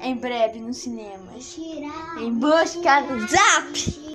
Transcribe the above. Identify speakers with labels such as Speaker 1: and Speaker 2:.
Speaker 1: Em breve nos cinemas. Em busca do Zap!